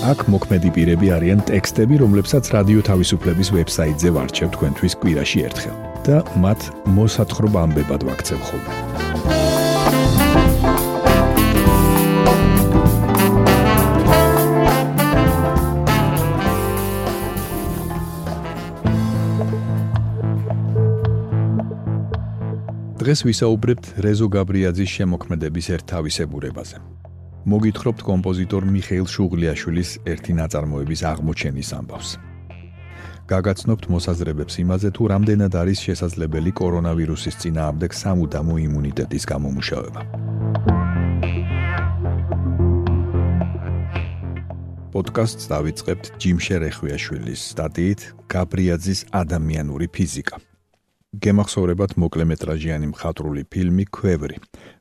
აქ მოქმედი პირები არიან ტექსტები, რომლებსაც რადიო თავისუფლების ვებსაიტზე ვარჩევ თქვენთვის კვირაში ერთხელ და მათ მოსათხრობ ამბებად ვაქცევ ხოლმე. დღეს ვისაუბრებთ რეზო გაბრიაძის შემოქმედების ერთავისებურებაზე. მოგითხრობთ კომპოზიტორ მიხეილ შუღლიაშვილის ერთი ნაწარმოების აღმოჩენის ამბავს. გაგაცნობთ მოსაზრებებს იმაზე, თუ რამდენად არის შესაძლებელი კორონავირუსის წინააღმდეგ სამუდამო იმუნიტეტის გამომუშავება. პოდკასტს დავიწყებთ ჯიმშერ ეხვიაშვილის სტატიით გაბრიაძის ადამიანური ფიზიკა. გემახსოვრებათ მოკლემეტრაჟიანი მხატვრული ფილმი ქვევრი,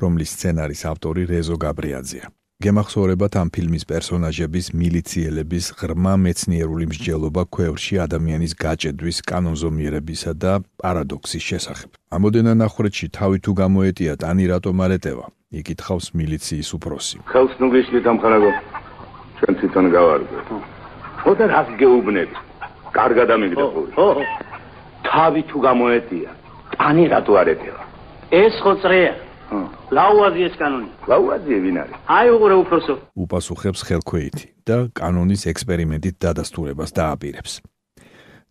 რომლის სცენარის ავტორი რეზო გაბრიაძეა. გემახსოვრებათ ამ ფილმის პერსონაჟების მილიციელების ღრმა მეცნიერული მსჯელობა ქვევრში ადამიანის გაჭედვის კანონზომიერებისა და პარადოქსის შესახებ. ამოდენა ნახრეთში თავი თუ გამოეტია ტანი რატომ არეტევა? იკითხავს მილიციის უფროსი. ხელს ნუგიშლი დამხარაგო. ჩვენ თვითონ გავარდე. ხოდა რას გეუბნები? კარგად ამიგდა ხოლმე. ხო. თავი თუ გამოეტია ტანი რატო არეტევა? ეს ხო წრეა. ლაუაზიეს კანონი. ლაუაზიე ვინ არის? აი უყურე უფროსო. უპასუხებს ხელქვეითი და კანონის ექსპერიმენტით დადასტურებას დააპირებს.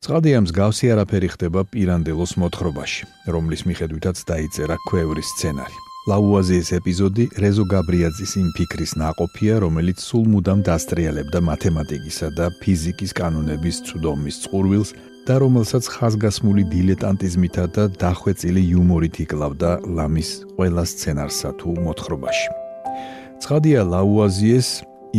წყადია მსგავსი არაფერი ხდება პირანდელოს მოთხრობაში, რომლის მიხედვითაც დაიწერა ქვევრის სცენარი. ლაუაზიეს ეპიზოდი რეზო გაბრიაძის იმ ფიქრის ناقოფია, რომელიც სულ მუდამ დასტრიალებდა მათემატიკისა და ფიზიკის კანონების წვდომის წყურვილს და რომელსაც ხაზგასმული დილეტანტიზმითა და დახვეწილი იუმორით იკლავდა ლამის ყველა სცენარსა თუ მოთხრობაში. ცხადია ლაუაზიეს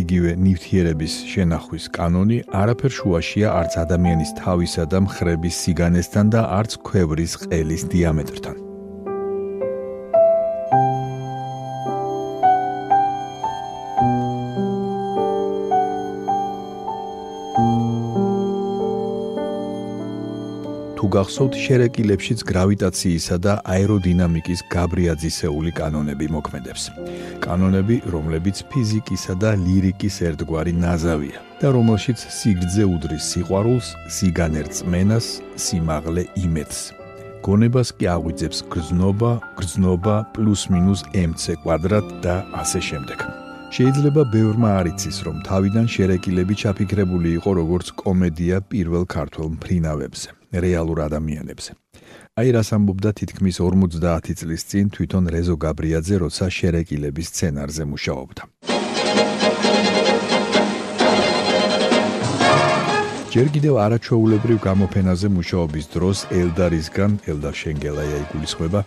იგივე ნივთიერების შენახვის კანონი არაფერ შუაშია არც ადამიანის თავისა და მხრების სიგანესთან და არც ქვევრის ყელის დიამეტრთან. გახსოვთ შერეკილებშიც გრავიტაციისა და აეროდინამიკის გაბრიაძისეული კანონები მოქმედებს. კანონები, რომლებიც ფიზიკისა და ლირიკის ერთგვარი ნაზავია და რომელშიც სიგრძე უდრის სიყვარულს, სიგანერწ მენას, სიმაღლე იმედს. გონებას კი აღვიძებს გრძნობა, გრძნობა +- mc კვადრატ და ასე შემდეგ. შეიძლება ბევრმა არ იცის, რომ თავიდან შერეკილები ჩაფიქრებული იყო როგორც კომედია პირველ ქართულ მფრინავებზე. რეალურ ადამიანებზე. აი რას ამბობდა თითქმის 50 წლის წინ თვითონ რეზო გაბრიაძე, როცა შერეკილების სცენარზე მუშაობდა. ჯერ კიდევ არაჩვეულებრივ გამოფენაზე მუშაობის დროს ელდარისგან ელდარ შენგელაია იგულისხმება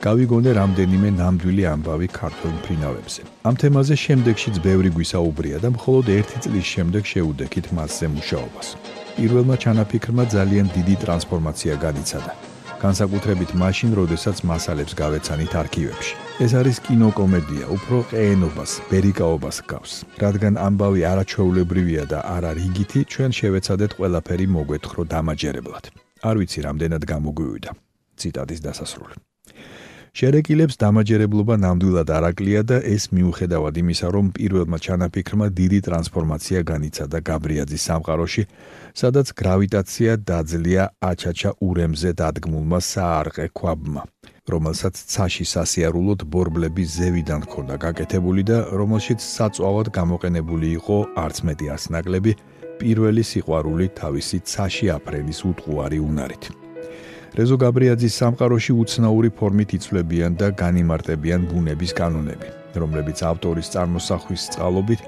გავიგონე რამდენიმე ნამდვილი ამბავი ქართულ ფრინავებზე. ამ თემაზე შემდეგშიც ბევრი გვისაუბრია და მხოლოდ ერთი წლის შემდეგ შეუდექით მასზე მუშაობას. პირველმა ჩანაფიქრმა ძალიან დიდი ტრანსფორმაცია განიცადა. განსაკუთრებით მაშინ, როდესაც მასალებს გავეცანით არქივებში. ეს არის კინოკომედია, უფრო ყეენობას, ბერიკაობას გავს. რადგან ამბავი არაჩვეულებრივია და არა რიგითი, ჩვენ შევეცადეთ ყველაფერი მოგვეთხრო დამაჯერებლად. არ ვიცი რამდენად გამოგვივიდა. ციტატის დასასრული. შერეკილებს დამაჯერებლობა ნამდვილად არაკლია და ეს მიუხედავად იმისა, რომ პირველმა ჩანაფიქრმა დიდი ტრანსფორმაცია განიცადა გაბრიაძის სამყაროში, სადაც გრავიტაცია დაძლია აჩაჩა ურემზე დადგმულმა საარყე ქვაბმა, რომელსაც ცაში სასიარულოდ ბორბლები ზევიდან ჰქონდა გაკეთებული და რომელშიც საწვავად გამოყენებული იყო არც მეტი არც ნაკლები პირველი სიყვარული თავისი ცაში აფრენის უტყუარი უნარით. რეზო გაბრიაძის სამყაროში უცნაური ფორმით იცვლებიან და განიმარტებიან ბუნების კანონები, რომლებიც ავტორის წარმოსახვის წყალობით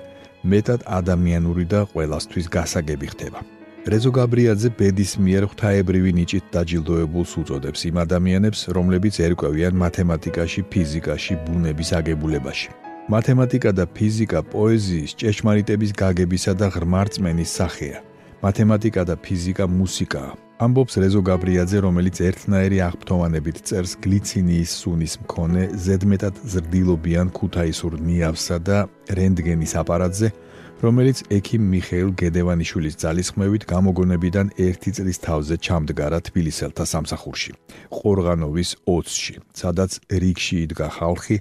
მეტად ადამიანური და ყოველასთვის გასაგები ხდება. რეზო გაბრიაძე ბედის მიერ ღვთაებრივი ნიჭით დაჯილდოებულს უწოდებს იმ ადამიანებს, რომლებიც ერკვევიან მათემატიკაში, ფიზიკაში, ბუნების აგებულებაში. მათემატიკა და ფიზიკა პოეზიის, ჭეშმარიტების გაგებისა და ღრმარწმენის სახეა. მათემატიკა და ფიზიკა მუსიკაა. ამბობს რეზო გაბრიაძე, რომელიც ერთნაირი აღფრთოვანებით წერს გლიცინიის სუნის მქონე ზედმეტად ზრდილობიან ქუთაისურ ნიავსა და რენტგენის აპარატზე, რომელიც ექიმ მიხეილ გედევანიშვილის ძალისხმევით გამოგონებიდან 1 წლის თავზე ჩამდგარა თბილისელთა სამსახურში, ყორღანოვის 20-ში, სადაც რიგში იდგა ხალხი,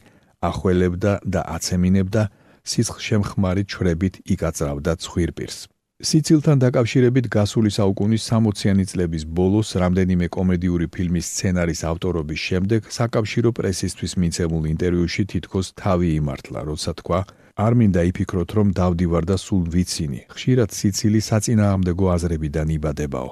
ახველებდა და აცემინებდა სისხლშემხმარი ჩრებით იკაწრავდა ცხვირპირს. სიცილთან დაკავშირებით გასული საუკუნის 60-იანი წლების ბოლოს რამდენიმე კომედიური ფილმის სცენარის ავტორობის შემდეგ საკავშირო პრესისთვის მიცემულ ინტერვიუში თითქოს თავი იმართლა, როცა თქვა: არ მინდა იფიქროთ, რომ დავდივარ და სულ ვიცინი. ხშირად სიცილი საწინააღმდეგო აზრებიდან იბადებაო.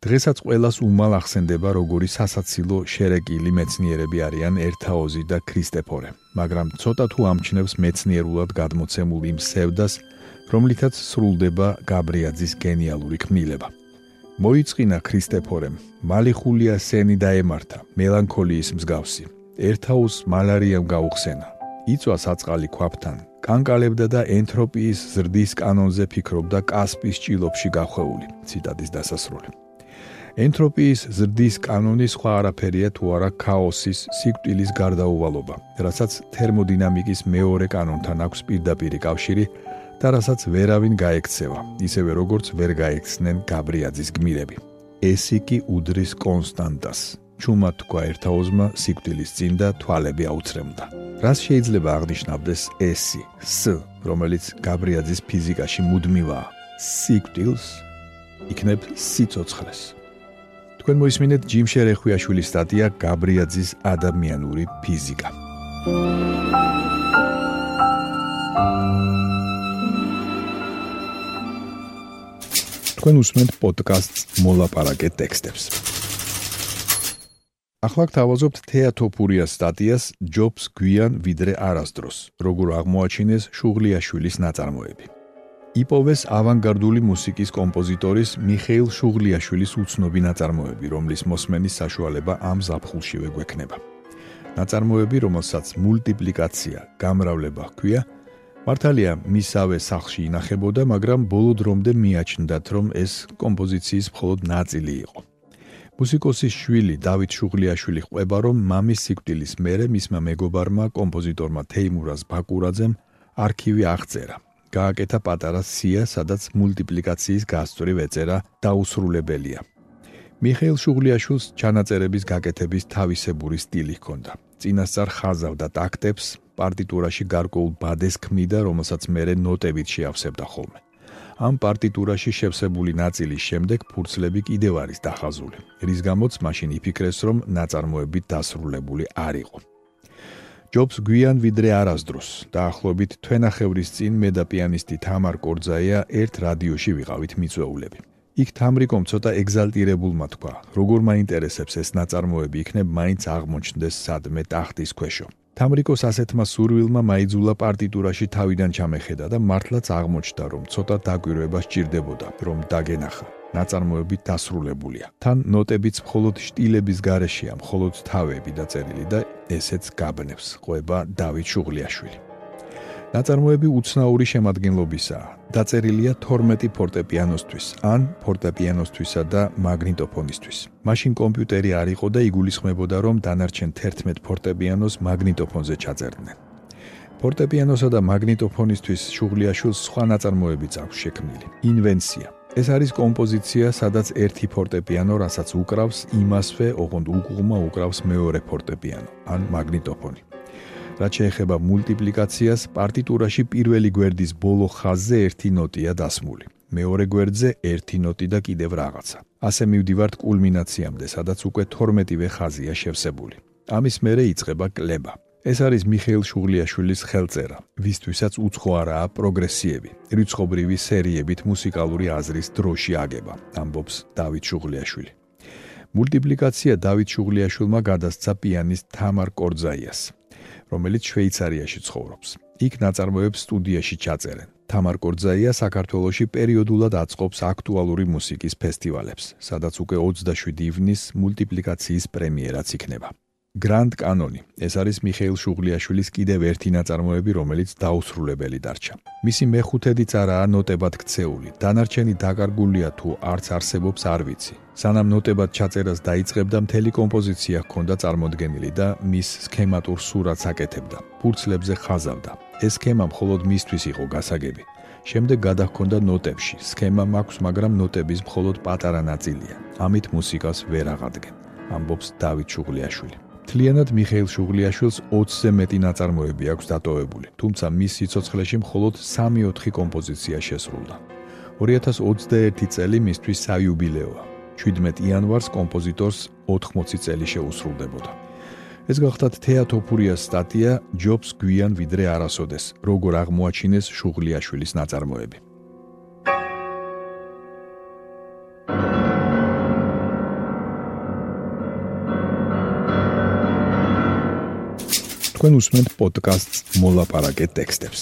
დღესაც ყოველას უმალ ახსენდება, როგორი სასაცილო შერეკილი მეცნიერები არიან ერთაოზი და ქრისტეფორე, მაგრამ ცოტა თუ ამჩნევს მეცნიერულად გადმოცემულ იმ სევდას, რომლითაც სრულდება გაბრიაძის გენიალური ქმნილება. მოიწინა ქრისტეფორემ, მალიხულია სენი დაემართა, მელანქოლიის მსგავსი. ერთაუს მალარიამ გაუხსენა. იწვა საწყალი ქვაფთან, კანკალებდა და ენტროპიის ზრდის კანონზე ფიქრობდა კასპის ჭილოფში გახვეული. ციტატის დასასრული. ენტროპიის ზრდის კანონი სხვა არაფერია თუ არა ქაოსის, სიკვდილის გარდაუვალობა, რასაც თერმოდინამიკის მეორე კანონთან აქვს პირდაპირი კავშირი და რასაც ვერავინ გაექცევა, ისევე როგორც ვერ გაექცნენ გაბრიაძის გმირები. ესი კი უდრის კონსტანტას. ჩუმად თქვა ერთაოზმა სიკვდილის წინ და თვალები აუცრემდა. რას შეიძლება აღნიშნავდეს ესი, с, რომელიც გაბრიაძის ფიზიკაში მუდმივაა? სიკვდილს იქნებ სიცოცხლეს. თქვენ მოისმინეთ ჯიმ შერეხვიაშვილის სტატია გაბრიაძის ადამიანური ფიზიკა. თქვენ უსმენთ პოდკასტს მოლაპარაკე ტექსტებს. ახლა გთავაზობთ თეატოფურიას სტატიას ჯობს გვიან ვიდრე არასდროს, როგორ აღმოაჩინეს შუღლიაშვილის ნაწარმოები. იპოვეს ავანგარდული მუსიკის კომპოზიტორის მიხეილ შუღლიაშვილის უცნობი ნაწარმოები, რომლის მოსმენის საშუალება ამ ზაფხულშივე გვექნება. ნაწარმოები, რომელსაც მულტიპლიკაცია, გამრავლება ჰქვია, მართალია მისავე სახში ინახებოდა, მაგრამ ბოლო დრომდე მიაჩნდათ, რომ ეს კომპოზიციის მხოლოდ ნაწილი იყო. მუსიკოსის შვილი დავით შუღლიაშვილი ყვება, რომ მამის სიკვდილის მერე მისმა მეგობარმა კომპოზიტორმა თეიმურაზ ბაკურაძემ არქივი აღწერა. გააკეთა პატარა სია, სადაც მულტიპლიკაციის გასწვრივ ეწერა დაუსრულებელია. მიხეილ შუღლიაშვილს ჩანაწერების გაკეთების თავისებური სტილი ჰქონდა. წინასწარ ხაზავდა ტაქტებს, პარტიტურაში გარკვეულ ბადეს ქმნიდა, რომელსაც მეરે ნოტებით შეავსებდა ხოლმე. ამ პარტიტურაში შევსებული ნაწილის შემდეგ ფურცლები კიდევ არის დახაზული, რის გამოც მაშინ იფიქრეს, რომ ნაწარმოები დასრულებული არ იყო. ჯობს გვიან ვიდრე არასდროს, დაახლოებით თვენახევრის წინ მე და პიანისტი თამარ კორძაია ერთ რადიოში ვიყავით მიწვეულები. იქ თამრიკომ ცოტა ეგზალტირებულმა თქვა, როგორ მაინტერესებს ეს ნაწარმოები იქნებ მაინც აღმოჩნდეს სადმე ტახტის ქვეშო. თამრიკოს ასეთმა სურვილმა მაიძულა პარტიტურაში თავიდან ჩამეხედა და მართლაც აღმოჩნდა, რომ ცოტა დაგვირვება სჭირდებოდა, რომ დაგენახა. ნაწარმოები დასრულებულია. თან ნოტებიც მხოლოდ შტილების გარეშეა, მხოლოდ თავები დაწერილი და ესეც გაბნევს. ყვება დავით შუღლიაშვილი. ნაწარმოები უცნაური შემადგენლობისაა. დაწერილია 12 ფორტეპიანოსთვის, ან ფორტეპიანოსთვისა და მაგნიტოფონისთვის. მაშინ კომპიუტერი არ იყო და იგულისხმებოდა, რომ დანარჩენ 11 ფორტეპიანოს მაგნიტოფონზე ჩაწერდნენ. ფორტეპიანოსა და მაგნიტოფონისთვის შუღლიაშვილს სხვა ნაწარმოებიც აქვს შექმნილი. ინვენცია. ეს არის კომპოზიცია, სადაც ერთი ფორტეპიანო, რასაც უკრავს, იმასვე, ოღონდ უგუღმა უკრავს მეორე ფორტეპიანო, ან მაგნიტოფონი. რაც შეეხება მულტიპლიკაციას, პარტიტურაში პირველი გვერდის ბოლო ხაზზე ერთი ნოტია დასმული. მეორე გვერდზე ერთი ნოტი და კიდევ რაღაცა. ასე მივდივართ კულმინაციამდე, სადაც უკვე 12-ვე ხაზია შევსებული. ამის მერე იწყება კლება. ეს არის მიხეილ შუღლიაშვილის ხელწერა, ვისთვისაც უცხო არაა პროგრესიები, რიცხობრივი სერიებით მუსიკალური აზრის დროში აგება, ამბობს დავით შუღლიაშვილი. მულტიპლიკაცია დავით შუღლიაშვილმა გადასცა პიანისტ თამარ კორძაიას. რომელიც შვეიცარიაში ცხოვრობს. იქ ნაწარმოებს სტუდიაში ჩაწერენ. თამარ კორძაია საქართველოში პერიოდულად აწყობს აქტუალური მუსიკის ფესტივალებს, სადაც უკვე 27 ივნის მულტიპლიკაციის პრემიერაც იქნება. Grand Canoni. ეს არის მიხეილ შუღლიაშვილის კიდევ ერთი ნაწარმოები, რომელიც დაუსრულებელი დარჩა. მისი მეხუთედიც არაა ნოტებად ქცეული. დანარჩენი დაკარგულია თუ არც არსებობს არ ვიცი. სანამ ნოტებად ჩაწერას დაიწყებდა, მთელი კომპოზიცია ჰქონდა წარმოდგენილი და მის სქემატურ სურათს აკეთებდა. ფურცლებზე ხაზავდა. ეს სქემა მხოლოდ მისთვის იყო გასაგები. შემდეგ გადაჰქონდა ნოტებში. სქემა მაქვს, მაგრამ ნოტების მხოლოდ პატარა ნაწილია. ამით მუსიკას ვერ აღადგენ. ამბობს დავით შუღლიაშვილი. თლიანად მიხეილ შუღლიაშვილს 20-ზე მეტი ნაწარმოები აქვს დატოვებული, თუმცა მის სიცოცხლეში მხოლოდ 3-4 კომპოზიცია შესრულდა. 2021 წელი მისთვის საიუბილეოა. 17 იანვარს კომპოზიტორს 80 წელი შეუსრულდებოდა. ეს გახლავთ თეატოფურიას სტატია ჯობს გვიან ვიდრე არასოდეს როგორ აღმოაჩინეს შუღლიაშვილის ნაწარმოები თქვენ უსმენთ პოდკასტს მოლაპარაკე ტექსტებს.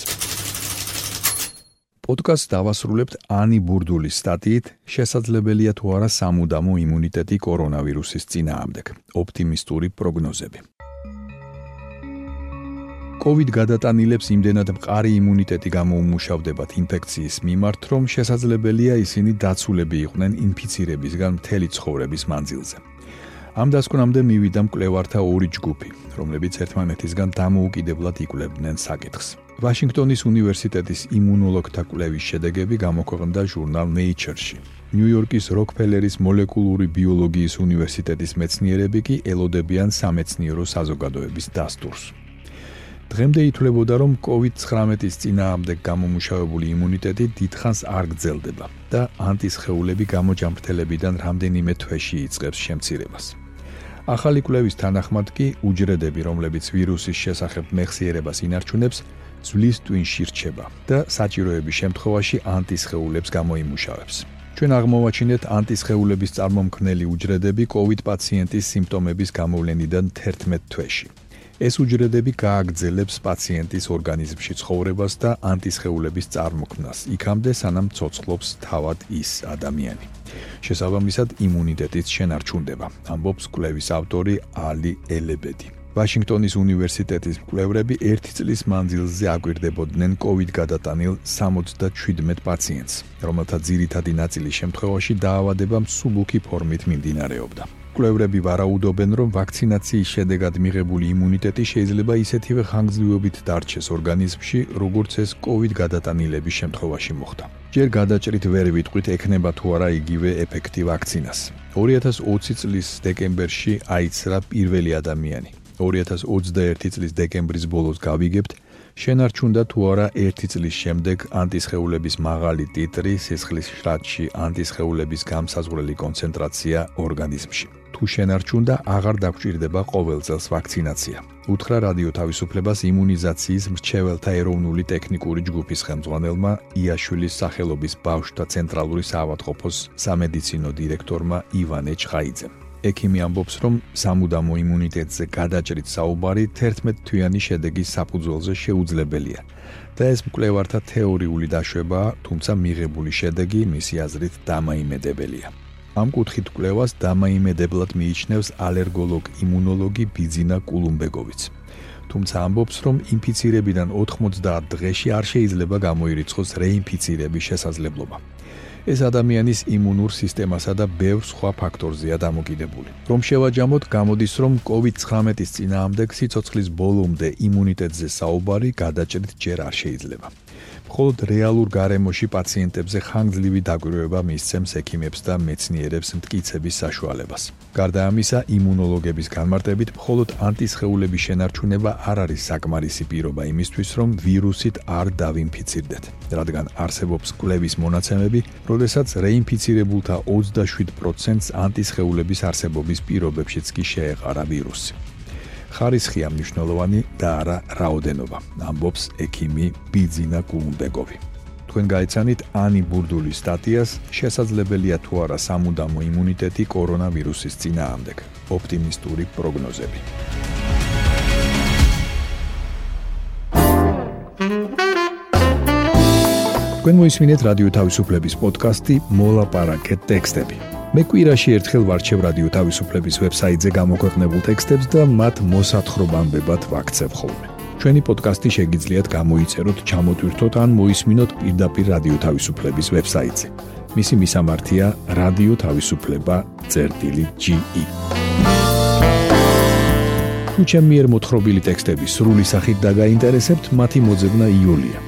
პოდკასტს დავასრულებთ ანი ბურდულის სტატიით შესაძლებელია თუ არა სამუდამო იმუნიტეტი კორონავირუსის წინააღმდეგ. ოპტიმისტური პროგნოზები. COVID გადატანილებს იმდენად მყარი იმუნიტეტი გამოუმუშავდებათ ინფექციის მიმართ, რომ შესაძლებელია ისინი დაცულები იყვნენ ინფიცირებისგან მთელი ცხოვრების მანძილზე. ამ დასკვნამდე მივიდა მკვლევართა ორი ჯგუფი, რომლებიც ერთმანეთისგან დამოუკიდებლად იკვლევდნენ საკითხს. ვაშინგტონის უნივერსიტეტის იმუნოლოგთა კვლევის შედეგები გამოქვეყნდა ჟურნალ Nature-ში. ნიუ-იორკის როკფელერის მოლეკულური ბიოლოგიის უნივერსიტეტის მეცნიერები კი ელოდებიან სამეცნიერო საზოგადოების დასტურს. დღემდე ითვლებოდა, რომ COVID-19-ის წინააღმდეგ გამომუშავებული იმუნიტეტი დიდხანს არ გრძელდება და ანტისხეულები გამოჯამრთელებიდან რამდენიმე თვეში იწყებს შემცირებას. ახალი კვლევის თანახმად კი უჯრედები, რომლებიც ვირუსის შესახებ მეხსიერებას ინარჩუნებს, ძვლის ტვინში რჩება და საჭიროების შემთხვევაში ანტისხეულებს გამოიმუშავებს. ჩვენ აღმოვაჩინეთ ანტისხეულების წარმომქმნელი უჯრედები COVID პაციენტის სიმპტომების გამოვლენიდან 11 თვეში. ეს უჯრედები გააგრძელებს პაციენტის ორგანიზმში ცხოვრებას და ანტისხეულების წარმოქმნას, იქამდე სანამ ცოცხლობს თავად ის ადამიანი. შესაბამისად, იმუნიტეტიც შენარჩუნდება, ამბობს კვლევის ავტორი ალი ელებედი. ვაშინგტონის უნივერსიტეტის მკვლევრები ერთი წლის მანძილზე აკვირდებოდნენ COVID გადატანილ 77 პაციენტს, რომელთა ძირითადი ნაწილი შემთხვევაში დაავადება მსუბუქი ფორმით მიმდინარეობდა. კვლევრები ვარაუდობენ, რომ ვაქცინაციის შედეგად მიღებული იმუნიტეტი შეიძლება ისეთივე ხანგრძლივობით დარჩეს ორგანიზმში, როგორც ეს COVID გადატანილების შემთხვევაში მოხდა. ჯერ გადაჭრით ვერ ვიტყვით, ექნება თუ არა იგივე ეფექტი ვაქცინას. 2020 წლის დეკემბერში აიცრა პირველი ადამიანი. 2021 წლის დეკემბრის ბოლოს გავიგებთ, შენარჩუნდა თუ არა ერთი წლის შემდეგ ანტისხეულების მაღალი ტიტრი სისხლის შრატში ანტისხეულების გამსაზღვრელი კონცენტრაცია ორგანიზმში. თუ შენარჩუნდა, აღარ დაგჭირდება ყოველ წელს ვაქცინაცია. უთხრა რადიო თავისუფლებას იმუნიზაციის მრჩეველთა ეროვნული ტექნიკური ჯგუფის ხელმძღვანელმა იაშვილის სახელობის ბავშვთა ცენტრალური საავადმყოფოს სამედიცინო დირექტორმა ივანე ჩხაიძემ. ექიმი ამბობს, რომ სამუდამო იმუნიტეტზე გადაჭრით საუბარი 11 თვიანი შედეგის საფუძველზე შეუძლებელია. და ეს მკვლევართა თეორიული დაშვებაა, თუმცა მიღებული შედეგი მისი აზრით დამაიმედებელია. ამ კუთხით კვლევას დამაიმედებლად მიიჩნევს ალერგოლოგ იმუნოლოგი ბიძინა კულუმბეგოვიც. თუმცა ამბობს, რომ ინფიცირებიდან 90 დღეში არ შეიძლება გამოირიცხოს რეინფიცირების შესაძლებლობა. ეს ადამიანის იმუნურ სისტემასა და ბევრ სხვა ფაქტორზეა დამოკიდებული. რომ შევაჯამოთ, გამოდის, რომ COVID-19-ის წინააღმდეგ სიცოცხლის ბოლომდე იმუნიტეტზე საუბარი გადაჭრით ჯერ არ შეიძლება. მხოლოდ რეალურ გარემოში პაციენტებზე ხანგრძლივი დაკვირვება მისცემს ექიმებს და მეცნიერებს მტკიცების საშუალებას. გარდა ამისა, იმუნოლოგების განმარტებით, მხოლოდ ანტისხეულების შენარჩუნება არ არის საკმარისი პირობა იმისთვის, რომ ვირუსით არ დავინფიცირდეთ, რადგან არსებობს კვლევის მონაცემები, როდესაც რეინფიცირებულთა 27%-ს ანტისხეულების არსებობის პირობებშიც კი შეეყარა ვირუსი. ხარისხია მნიშვნელოვანი და არა რაოდენობა, ამბობს ექიმი ბიძინა კულუნბეგოვი. თქვენ გაიცანით ანი ბურდულის სტატიას შესაძლებელია თუ არა სამუდამო იმუნიტეტი კორონავირუსის წინააღმდეგ. ოპტიმისტური პროგნოზები. თქვენ მოისმინეთ რადიო თავისუფლების პოდკასტი მოლაპარაკე ტექსტები. მე კვირაში ერთხელ ვარჩევ რადიო თავისუფლების ვებსაიტზე გამოქვეყნებულ ტექსტებს და მათ მოსათხრობამდებად ვაქცევ ხოლმე. ჩვენი პოდკასტი შეგიძლიათ გამოიწეროთ, ჩამოტვირთოთ ან მოისმინოთ პირდაპირ რადიო თავისუფლების ვებსაიტზე. მისი მისამართია თავისუფლება.ge. თუ ჩემი მიერ მოთხრობილი ტექსტები სრული სახით დაგაინტერესებთ, მათი მოძებნა იულია.